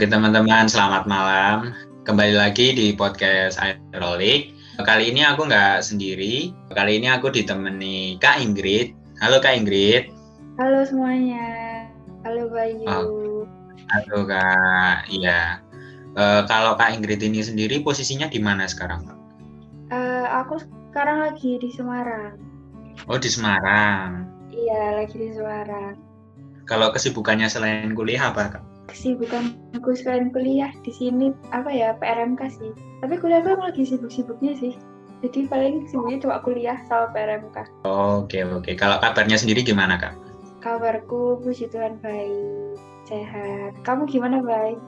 Oke teman-teman, selamat malam. Kembali lagi di podcast Aerolik. Kali ini aku nggak sendiri. Kali ini aku ditemani Kak Ingrid. Halo Kak Ingrid. Halo semuanya. Halo Bayu. Oh, halo Kak. Iya. Uh, kalau Kak Ingrid ini sendiri posisinya di mana sekarang Kak? Uh, aku sekarang lagi di Semarang. Oh di Semarang. Iya lagi di Semarang. Kalau kesibukannya selain kuliah apa Kak? Kesibukan aku selain kuliah di sini apa ya PRMK sih. Tapi kuliah aku lagi sibuk-sibuknya sih. Jadi paling sibuknya cuma kuliah sama PRMK oke oke. Kalau kabarnya sendiri gimana kak? Kabarku puji Tuhan baik. Sehat. Kamu gimana baik?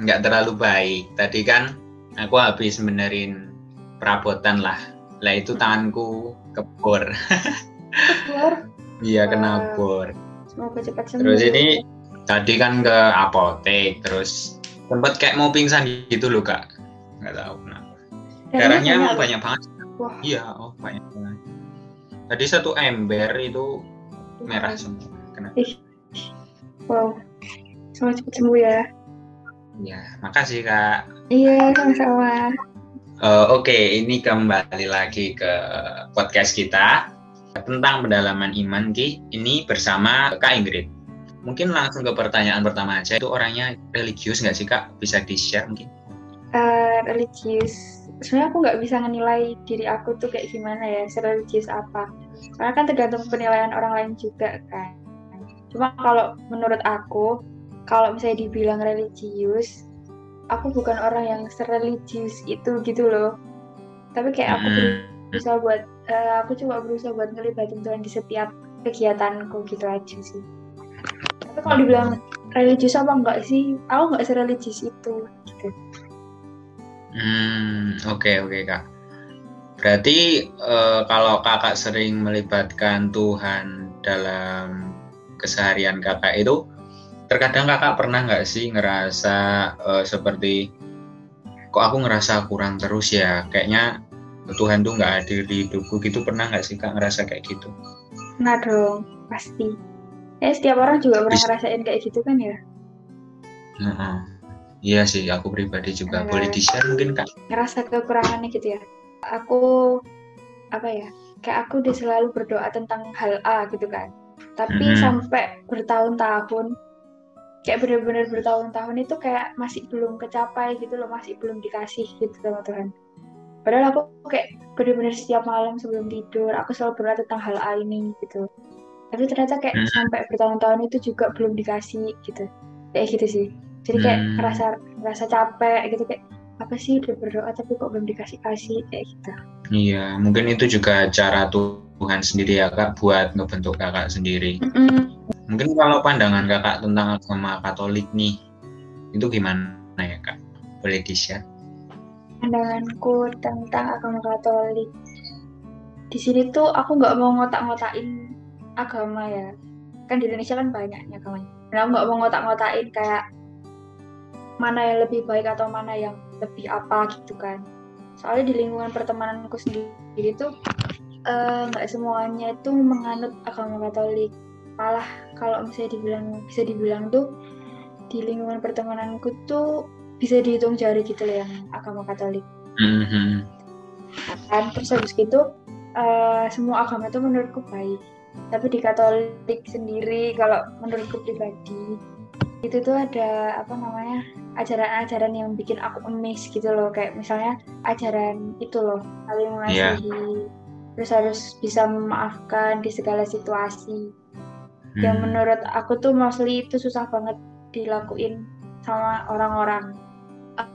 Nggak terlalu baik. Tadi kan aku habis benerin perabotan lah. Lah itu tanganku kebor. Kebor? Iya kena bor. Semoga cepat sembuh. Terus ini tadi kan ke apotek terus sempat kayak mau pingsan gitu loh kak. Nggak tahu kenapa. Darahnya emang banyak banget. Wah. iya oh banyak banget. Tadi satu ember itu merah semua. Kenapa? Wow. Semoga cepat sembuh ya. Ya makasih kak. Iya sama-sama. Uh, oke okay, ini kembali lagi ke podcast kita tentang pendalaman iman Ki. Ini bersama Kak Ingrid Mungkin langsung ke pertanyaan pertama aja. Itu orangnya religius nggak sih kak? Bisa di-share mungkin? Uh, religius. Sebenarnya aku nggak bisa menilai diri aku tuh kayak gimana ya, religius apa. Karena kan tergantung penilaian orang lain juga kan. Cuma kalau menurut aku, kalau misalnya dibilang religius, aku bukan orang yang sereligius itu gitu loh. Tapi kayak aku hmm. berusaha buat, uh, aku coba berusaha buat ngelibatin Tuhan di setiap kegiatanku gitu aja sih tapi kalau dibilang religius apa enggak sih? Aku enggak sereligius itu. Gitu hmm oke okay, oke okay, kak. Berarti uh, kalau kakak sering melibatkan Tuhan dalam keseharian kakak itu terkadang kakak pernah nggak sih ngerasa uh, seperti kok aku ngerasa kurang terus ya? Kayaknya Tuhan tuh nggak hadir di hidupku gitu. Pernah nggak sih kak ngerasa kayak gitu? Nah dong pasti Eh setiap orang juga pernah ngerasain kayak gitu kan ya? Uh -uh. Iya sih, aku pribadi juga nah, boleh di-share mungkin kak. Ngerasa kekurangannya gitu ya. Aku apa ya? Kayak aku udah selalu berdoa tentang hal A gitu kan. Tapi mm -hmm. sampai bertahun-tahun, kayak bener-bener bertahun-tahun itu kayak masih belum kecapai gitu loh, masih belum dikasih gitu sama Tuhan. Padahal aku kayak bener-bener setiap malam sebelum tidur, aku selalu berdoa tentang hal A ini gitu tapi ternyata kayak hmm. sampai bertahun-tahun itu juga belum dikasih gitu. Kayak gitu sih. Jadi kayak hmm. ngerasa ngerasa capek gitu kayak apa sih udah berdoa tapi kok belum dikasih kasih kayak gitu. Iya mungkin itu juga cara Tuhan sendiri ya kak buat ngebentuk kakak sendiri. Mm mungkin kalau pandangan kakak tentang agama Katolik nih itu gimana ya kak? Boleh di share pandanganku tentang agama Katolik. Di sini tuh aku nggak mau ngotak-ngotakin agama ya. Kan di Indonesia kan banyak ya kawan nah nggak mau ngotak-ngotain kayak mana yang lebih baik atau mana yang lebih apa gitu kan. Soalnya di lingkungan pertemananku sendiri tuh eh, nggak uh, semuanya itu menganut agama Katolik. Malah kalau misalnya dibilang bisa dibilang tuh di lingkungan pertemananku tuh bisa dihitung jari gitu loh yang agama Katolik. Mm-hmm. kan terus habis gitu uh, semua agama itu menurutku baik tapi di Katolik sendiri kalau menurutku pribadi itu tuh ada apa namanya ajaran-ajaran yang bikin aku emis gitu loh. Kayak misalnya ajaran itu loh saling mengasihi. Yeah. terus harus bisa memaafkan di segala situasi. Hmm. yang menurut aku tuh mostly itu susah banget dilakuin sama orang-orang.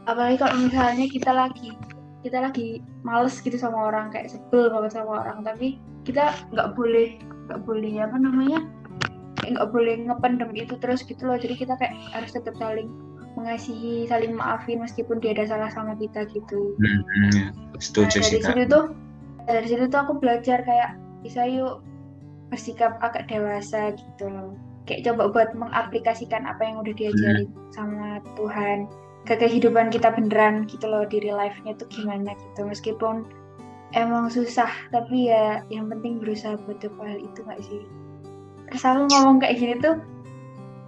Apalagi kalau misalnya kita lagi kita lagi males gitu sama orang kayak sebel banget sama orang. Tapi kita nggak boleh nggak boleh apa namanya nggak boleh ngependem itu terus gitu loh. Jadi kita kayak harus tetap saling mengasihi saling maafin meskipun dia ada salah sama kita gitu. Hmm, setuju nah, dari sih situ tuh dari situ tuh aku belajar kayak bisa yuk bersikap agak dewasa gitu loh. Kayak coba buat mengaplikasikan apa yang udah diajarin hmm. sama Tuhan ke kehidupan kita beneran gitu loh di real life-nya tuh gimana gitu. Meskipun emang susah tapi ya yang penting berusaha buat hal itu gak sih terus aku ngomong kayak gini tuh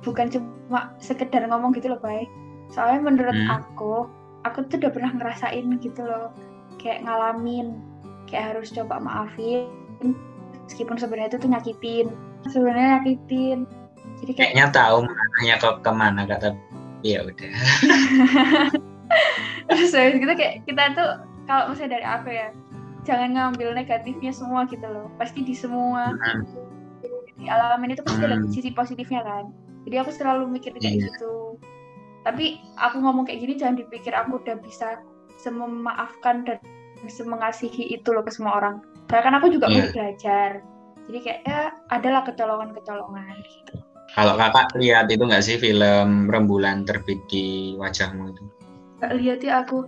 bukan cuma sekedar ngomong gitu loh baik soalnya menurut Hmm. aku aku tuh udah pernah ngerasain gitu loh kayak ngalamin kayak harus coba maafin meskipun sebenarnya itu tuh nyakitin sebenarnya nyakitin jadi kayak Kayaknya tahu mengarahnya ke ke mana kata ya udah. terus habis gitu kayak kita tuh kalau misalnya dari aku ya jangan ngambil negatifnya semua gitu loh. Pasti di semua. Hmm. di alamin itu pasti ada Hmm. sisi positifnya kan. Jadi aku selalu mikir kayak Iya. gitu. Tapi aku ngomong kayak gini jangan dipikir aku udah bisa sememaafkan dan semengasihi itu loh ke semua orang. Karena kan aku juga mau belajar. Jadi kayak ya adalah kecolongan-kecolongan gitu Kalau kakak lihat itu nggak sih film Rembulan terbit di wajahmu itu? Gak lihat ya aku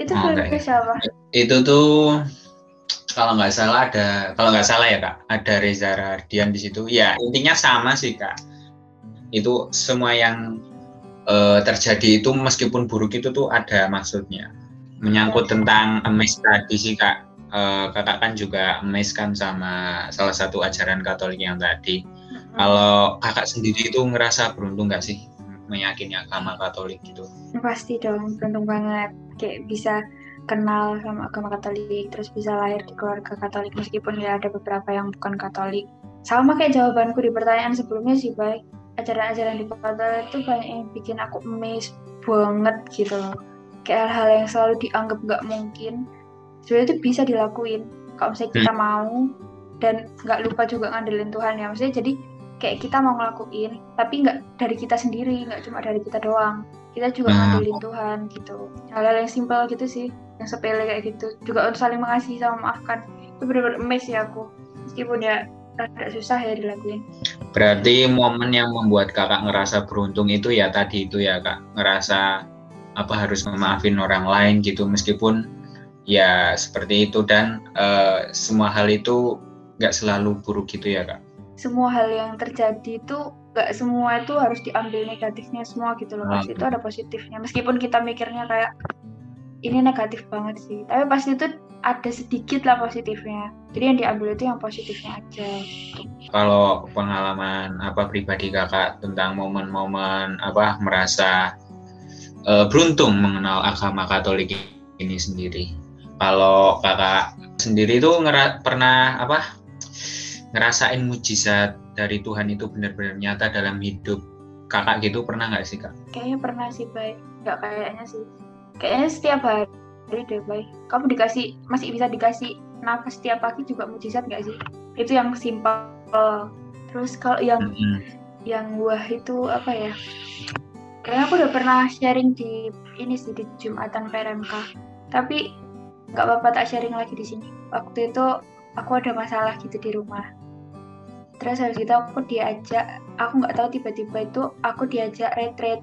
itu Oh, filmnya ya? siapa Itu tuh kalau nggak salah ada kalau nggak salah ya kak ada Reza Radian di situ. Ya intinya sama sih kak. Itu semua yang eh, terjadi itu meskipun buruk itu tuh ada maksudnya. Menyangkut tentang emes tadi sih kak. Eh, kakak kan juga kan sama salah satu ajaran Katolik yang tadi. Kalau kakak sendiri itu ngerasa beruntung nggak sih meyakini agama Katolik gitu? pasti dong beruntung banget. Kayak bisa kenal sama agama Katolik terus bisa lahir di keluarga Katolik meskipun ya ada beberapa yang bukan Katolik. Sama kayak jawabanku di pertanyaan sebelumnya sih baik ajaran-ajaran di Katolik itu banyak yang bikin aku amazed banget gitu loh. Kayak hal-hal yang selalu dianggap nggak mungkin sebenarnya itu bisa dilakuin. Kalau misalnya kita mau dan nggak lupa juga ngandelin Tuhan ya. Maksudnya jadi kayak kita mau ngelakuin tapi nggak dari kita sendiri nggak cuma dari kita doang. Kita juga Hmm. ngandelin Tuhan gitu. Hal-hal yang simpel gitu sih yang sepele kayak gitu. Juga untuk saling mengasihi sama maafkan itu bener-bener emes ya aku. Meskipun ya rada susah ya dilakuin. Berarti momen yang membuat kakak ngerasa beruntung itu ya tadi itu ya kak. Ngerasa apa harus memaafin orang lain gitu. Meskipun ya seperti itu dan eh, semua hal itu nggak selalu buruk gitu ya kak. Semua hal yang terjadi itu nggak semua itu harus diambil negatifnya semua gitu loh pasti Hmm. itu ada positifnya. Meskipun kita mikirnya kayak ini negatif banget sih. Tapi pasti itu ada sedikit lah positifnya. Jadi yang diambil itu yang positifnya aja. Kalau pengalaman apa pribadi kakak tentang momen-momen apa merasa eh, beruntung mengenal agama Katolik ini sendiri. Kalau kakak sendiri itu pernah apa ngerasain mujizat dari Tuhan itu benar-benar nyata dalam hidup. Kakak gitu pernah nggak sih kak? kayaknya pernah sih baik nggak kayaknya sih. Kayaknya setiap hari deh baik kamu dikasih masih bisa dikasih nafas setiap pagi juga mujizat nggak sih? Itu yang simpel. Terus kalau yang Mm-mm. yang wah itu apa ya? Kayaknya aku udah pernah sharing di ini sih di jumatan PRMK tapi nggak apa-apa tak sharing lagi di sini. Waktu itu aku ada masalah gitu di rumah terus habis itu aku diajak aku nggak tahu tiba-tiba itu aku diajak retreat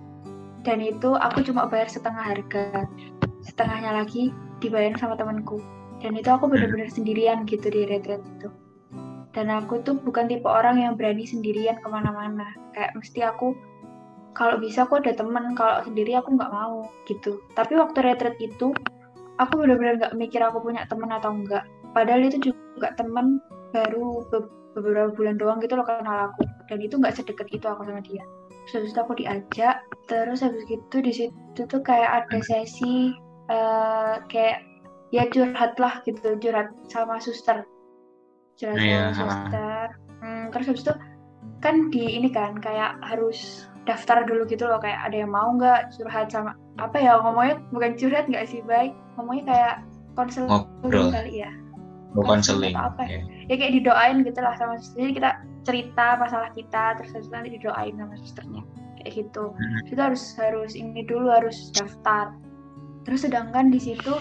dan itu aku cuma bayar setengah harga. Setengahnya lagi dibayar sama temanku. Dan itu aku benar-benar sendirian gitu di retreat itu. Dan aku tuh bukan tipe orang yang berani sendirian ke mana-mana. Kayak mesti aku kalau bisa aku ada temen kalau sendiri aku nggak mau gitu. Tapi waktu retreat itu aku benar-benar nggak mikir aku punya temen atau enggak padahal itu juga temen baru be- beberapa bulan doang gitu loh kenal aku. Dan itu nggak sedekat itu aku sama dia. Terus itu aku diajak terus habis gitu di situ tuh kayak ada sesi eh, kayak ya curhat lah gitu curhat sama suster. Curhat Iya, sama suster. Hmm, terus habis itu kan di ini kan kayak harus daftar dulu gitu loh kayak ada yang mau nggak curhat sama apa ya ngomongnya bukan curhat nggak sih baik. Ngomongnya kayak konseling kali ya mau konseling. atau apa ya. ya kayak didoain gitu lah sama suster jadi kita cerita masalah kita terus habis itu nanti didoain sama susternya kayak gitu Hmm. kita harus harus ini dulu harus daftar terus sedangkan di situ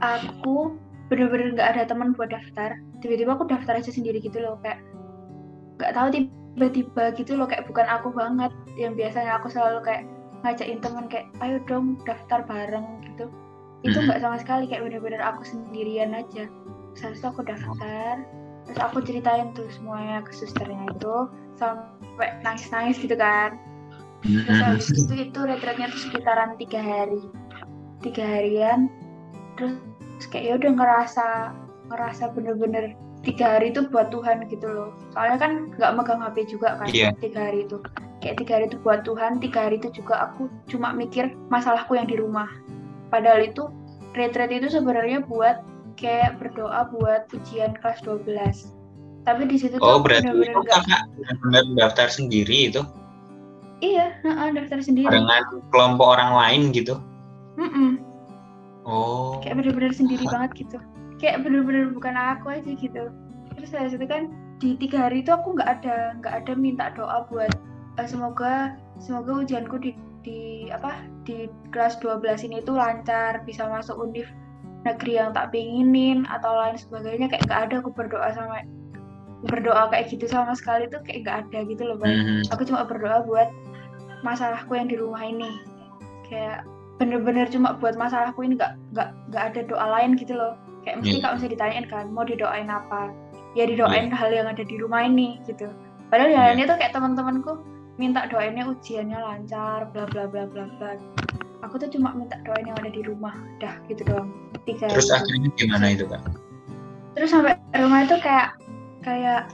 aku bener-bener nggak ada teman buat daftar tiba-tiba aku daftar aja sendiri gitu loh kayak nggak tahu tiba-tiba gitu loh kayak bukan aku banget yang biasanya aku selalu kayak ngajakin temen kayak ayo dong daftar bareng gitu itu Mhm. nggak sama sekali kayak bener-bener aku sendirian aja terus aku daftar. Terus aku ceritain tuh semuanya ke susternya itu. Sampai nangis-nangis gitu kan. Terus habis itu itu retretnya tuh sekitaran tiga hari. Tiga harian. Terus kayak ya udah ngerasa ngerasa bener-bener tiga hari itu buat Tuhan gitu loh. Soalnya kan nggak megang HP juga kan Iya. tiga hari itu. Kayak tiga hari itu buat Tuhan tiga hari itu juga aku cuma mikir masalahku yang di rumah. Padahal itu retreat itu sebenarnya buat kayak berdoa buat ujian kelas 12 tapi di situ oh tuh berarti bener-bener itu nggak- kakak benar daftar sendiri itu? Iya heeh, daftar sendiri. Dengan kelompok orang lain gitu? Mm-mm. oh. Kayak bener-bener sendiri banget gitu. Kayak bener-bener bukan aku aja gitu. Terus habis itu kan di tiga hari itu aku nggak ada nggak ada minta doa buat eh, semoga semoga ujianku di di apa di kelas 12 ini tuh lancar bisa masuk univ negeri yang tak pinginin atau lain sebagainya kayak nggak ada aku berdoa sama berdoa kayak gitu sama sekali tuh kayak nggak ada gitu loh Bang Mhm. aku cuma berdoa buat masalahku yang di rumah ini. Kayak bener-bener cuma buat masalahku ini nggak nggak nggak ada doa lain gitu loh. Kayak mesti Iya. kalau misalnya ditanyain kan mau didoain apa? Ya didoain hal yang ada di rumah ini gitu. Padahal yang Iya. lainnya tuh kayak teman-temanku minta doainnya ujiannya lancar bla bla bla bla bla. Aku tuh cuma minta doain yang ada di rumah dah gitu doang terus akhirnya gimana itu kak? Terus sampai rumah itu kayak kayak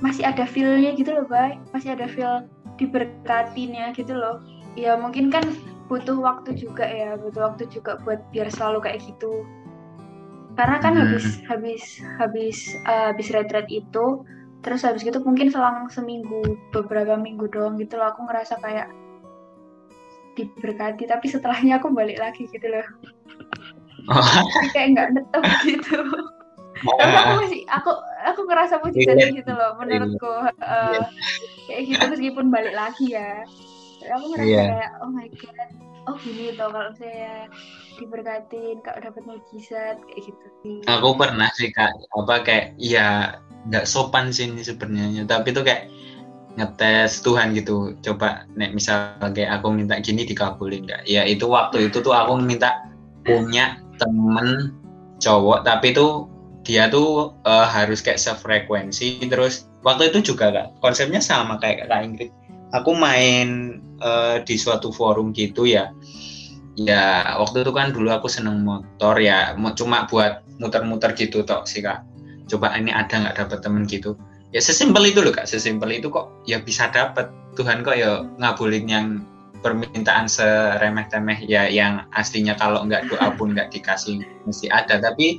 masih ada feel-nya gitu loh bay. Masih ada feel diberkatinnya gitu loh. Ya mungkin kan butuh waktu juga ya butuh waktu juga buat biar selalu kayak gitu. Karena kan Hmm. habis habis habis eh, habis retreat itu terus habis gitu mungkin selang seminggu beberapa minggu doang gitu loh aku ngerasa kayak diberkati. Tapi setelahnya aku balik lagi gitu loh oh, kayak nggak netep gitu. Tapi aku masih aku aku ngerasa mujizatnya gitu loh menurutku eh, kayak gitu meskipun balik lagi ya. Aku ngerasa Iya. kayak oh my god oh gini tuh kalau saya diberkatin kalau dapat mujizat kayak gitu. Aku pernah sih kak apa kayak ya nggak sopan sih ini sebenarnya. Tapi tuh kayak ngetes Tuhan gitu coba nek misal kayak aku minta gini dikabulin nggak? Ya itu waktu itu tuh aku minta punya temen cowok tapi tuh dia tuh eh, harus kayak sefrekuensi. Terus waktu itu juga kak konsepnya sama kayak kak Ingrid. Aku main eh, di suatu forum gitu ya. Ya waktu itu kan dulu aku seneng motor ya. Cuma buat muter-muter gitu tok sih kak. Coba ini ada nggak dapet temen gitu. Ya sesimpel itu loh kak. Sesimpel itu kok ya bisa dapet. Tuhan kok ya ngabulin yang permintaan seremeh-temeh ya yang aslinya kalau nggak doa pun nggak dikasih mesti ada. Tapi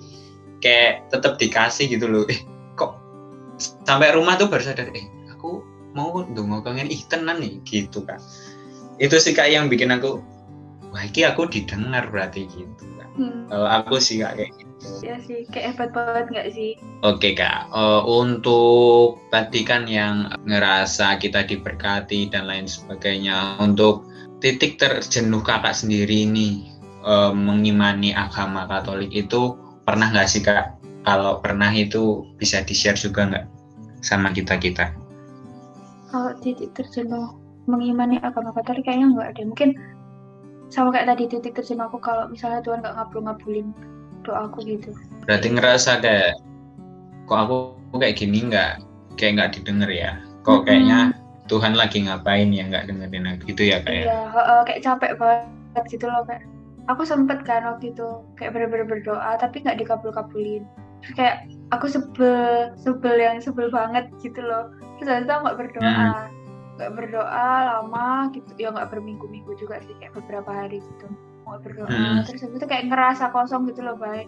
kayak tetap dikasih gitu loh. Eh kok sampai rumah tuh baru sadar eh aku mau dong kangen ih tenan nih gitu kak. Itu sih kak yang bikin aku wah ini aku didengar berarti gitu kak. Hmm, kalau aku sih kak kayak gitu. Ya sih kayak hebat banget nggak sih? Oke kak, Eh, untuk tadi kan yang ngerasa kita diberkati dan lain sebagainya, untuk titik terjenuh kakak sendiri ini eh, mengimani agama Katolik itu pernah nggak sih kak? Kalau pernah itu bisa di share juga nggak sama kita kita? kalau titik terjenuh mengimani agama Katolik kayaknya nggak ada mungkin sama kayak tadi titik terjenuh aku kalau misalnya Tuhan nggak ngabul-ngabulin doaku gitu Berarti ngerasa kayak kok aku kayak gini nggak kayak nggak didengar ya? Kok kayaknya Tuhan lagi ngapain ya nggak dengerin aku gitu ya kayak? Iya, heeh, kayak capek banget gitu loh kayak. Aku sempet kan waktu itu kayak bener-bener berdoa tapi nggak dikabul-kabulin. Terus kayak aku sebel, sebel yang sebel banget gitu loh. Terus aku nggak berdoa, nggak berdoa lama gitu. Ya nggak berminggu-minggu juga sih kayak beberapa hari gitu. Nggak berdoa. Hmm. Terus itu kayak ngerasa kosong gitu loh baik.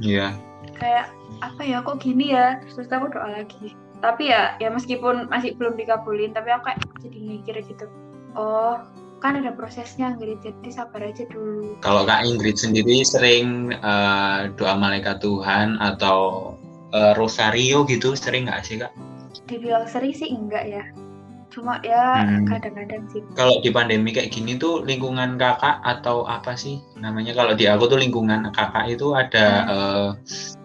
Iya. Kayak apa ya kok gini ya? Terus aku doa lagi. Tapi ya ya meskipun masih belum dikabulin tapi aku kayak jadi mikir gitu. Oh, kan ada prosesnya gitu jadi sabar aja dulu Kalau Kak Ingrid sendiri sering eh, doa malaikat Tuhan atau eh, rosario gitu sering nggak sih Kak? dibilang sering sih enggak ya cuma ya Hmm. kadang-kadang sih Kalau di pandemi kayak gini tuh lingkungan kakak atau apa sih namanya? Kalau di aku tuh lingkungan kakak itu ada eh, doa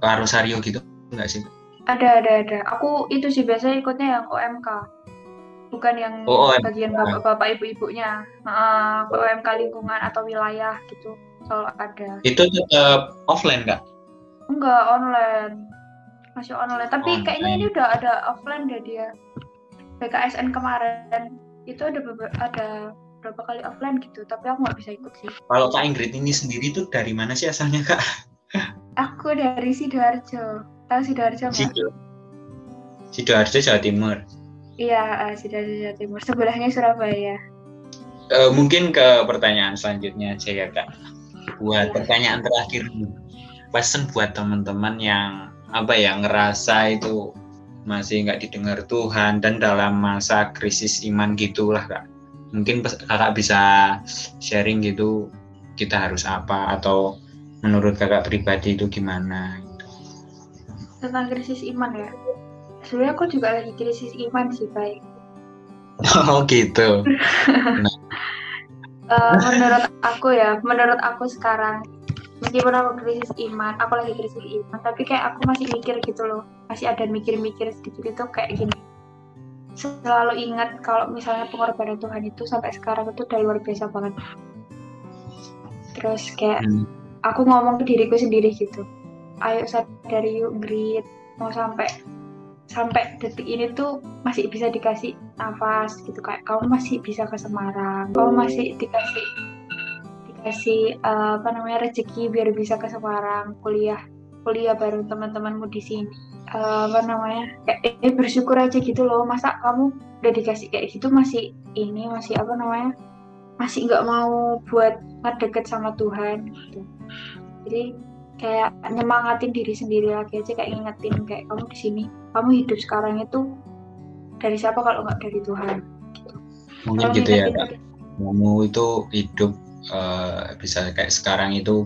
rosario gitu nggak sih? ada ada ada. Aku itu sih biasanya ikutnya yang OMK bukan yang Oh, OMK. bagian bapak-bapak ibu-ibunya. Nah, OMK lingkungan atau wilayah gitu. Selalu ada. Itu tetap offline Kak? enggak online. Masih online. Tapi Online. kayaknya ini udah ada offline deh dia. BKSN kemarin. Itu ada ada berapa kali offline gitu. Tapi aku nggak bisa ikut sih. Kalau Kak Ingrid ini sendiri tuh dari mana sih asalnya Kak? Aku dari sidoarjo tahu sidoarjo nggak Sido. Sidoarjo Jawa Timur. Iya, uh, Sidoarjo Jawa Timur. Sebelahnya Surabaya. Uh, mungkin ke pertanyaan selanjutnya aja ya kak. Buat ya. pertanyaan terakhir pesan buat teman-teman yang apa ya ngerasa itu masih nggak didengar Tuhan dan dalam masa krisis iman gitulah kak mungkin kakak bisa sharing gitu kita harus apa atau menurut kakak pribadi itu gimana? Tentang krisis iman ya. Sebenarnya aku juga lagi krisis iman sih baik. Oh gitu. Nah. uh, menurut aku ya menurut aku sekarang meskipun aku krisis iman aku lagi krisis iman tapi kayak aku masih mikir gitu loh. Masih ada mikir-mikir sedikit itu kayak gini. Selalu ingat kalau misalnya pengorbanan Tuhan itu sampai sekarang itu udah luar biasa banget. Terus kayak hmm. Aku ngomong ke diriku sendiri gitu. Ayo sadari yuk grit. Mau sampai sampai detik ini tuh masih bisa dikasih nafas gitu. Kayak kamu masih bisa ke Semarang. Kamu masih dikasih kasih uh, apa namanya rezeki biar bisa ke Semarang. Kuliah kuliah bareng teman-temanmu di sini. Uh, apa namanya kayak eh, bersyukur aja gitu loh. Masa kamu udah dikasih kayak gitu masih ini masih apa namanya masih nggak mau buat ngedeket sama Tuhan gitu. Jadi kayak nyemangatin diri sendiri lagi aja kayak ngingetin kayak kamu di sini kamu hidup sekarang itu dari siapa kalau nggak dari Tuhan? Gitu. mungkin gitu ya kak. Kamu itu hidup uh, bisa kayak sekarang itu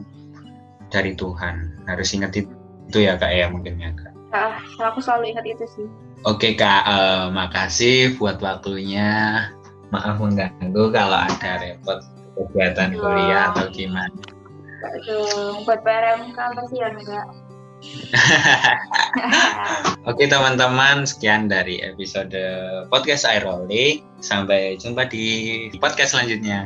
dari Tuhan. Harus ingat itu ya kak ya mungkin ya kak. Ah aku selalu ingat itu sih. Oke kak uh, makasih buat waktunya. Maaf mengganggu kalau ada repot kegiatan kuliah atau gimana? Aduh, buat PRM kan pasti ya enggak Oke teman-teman, sekian dari episode podcast Airoli. Sampai jumpa di podcast selanjutnya.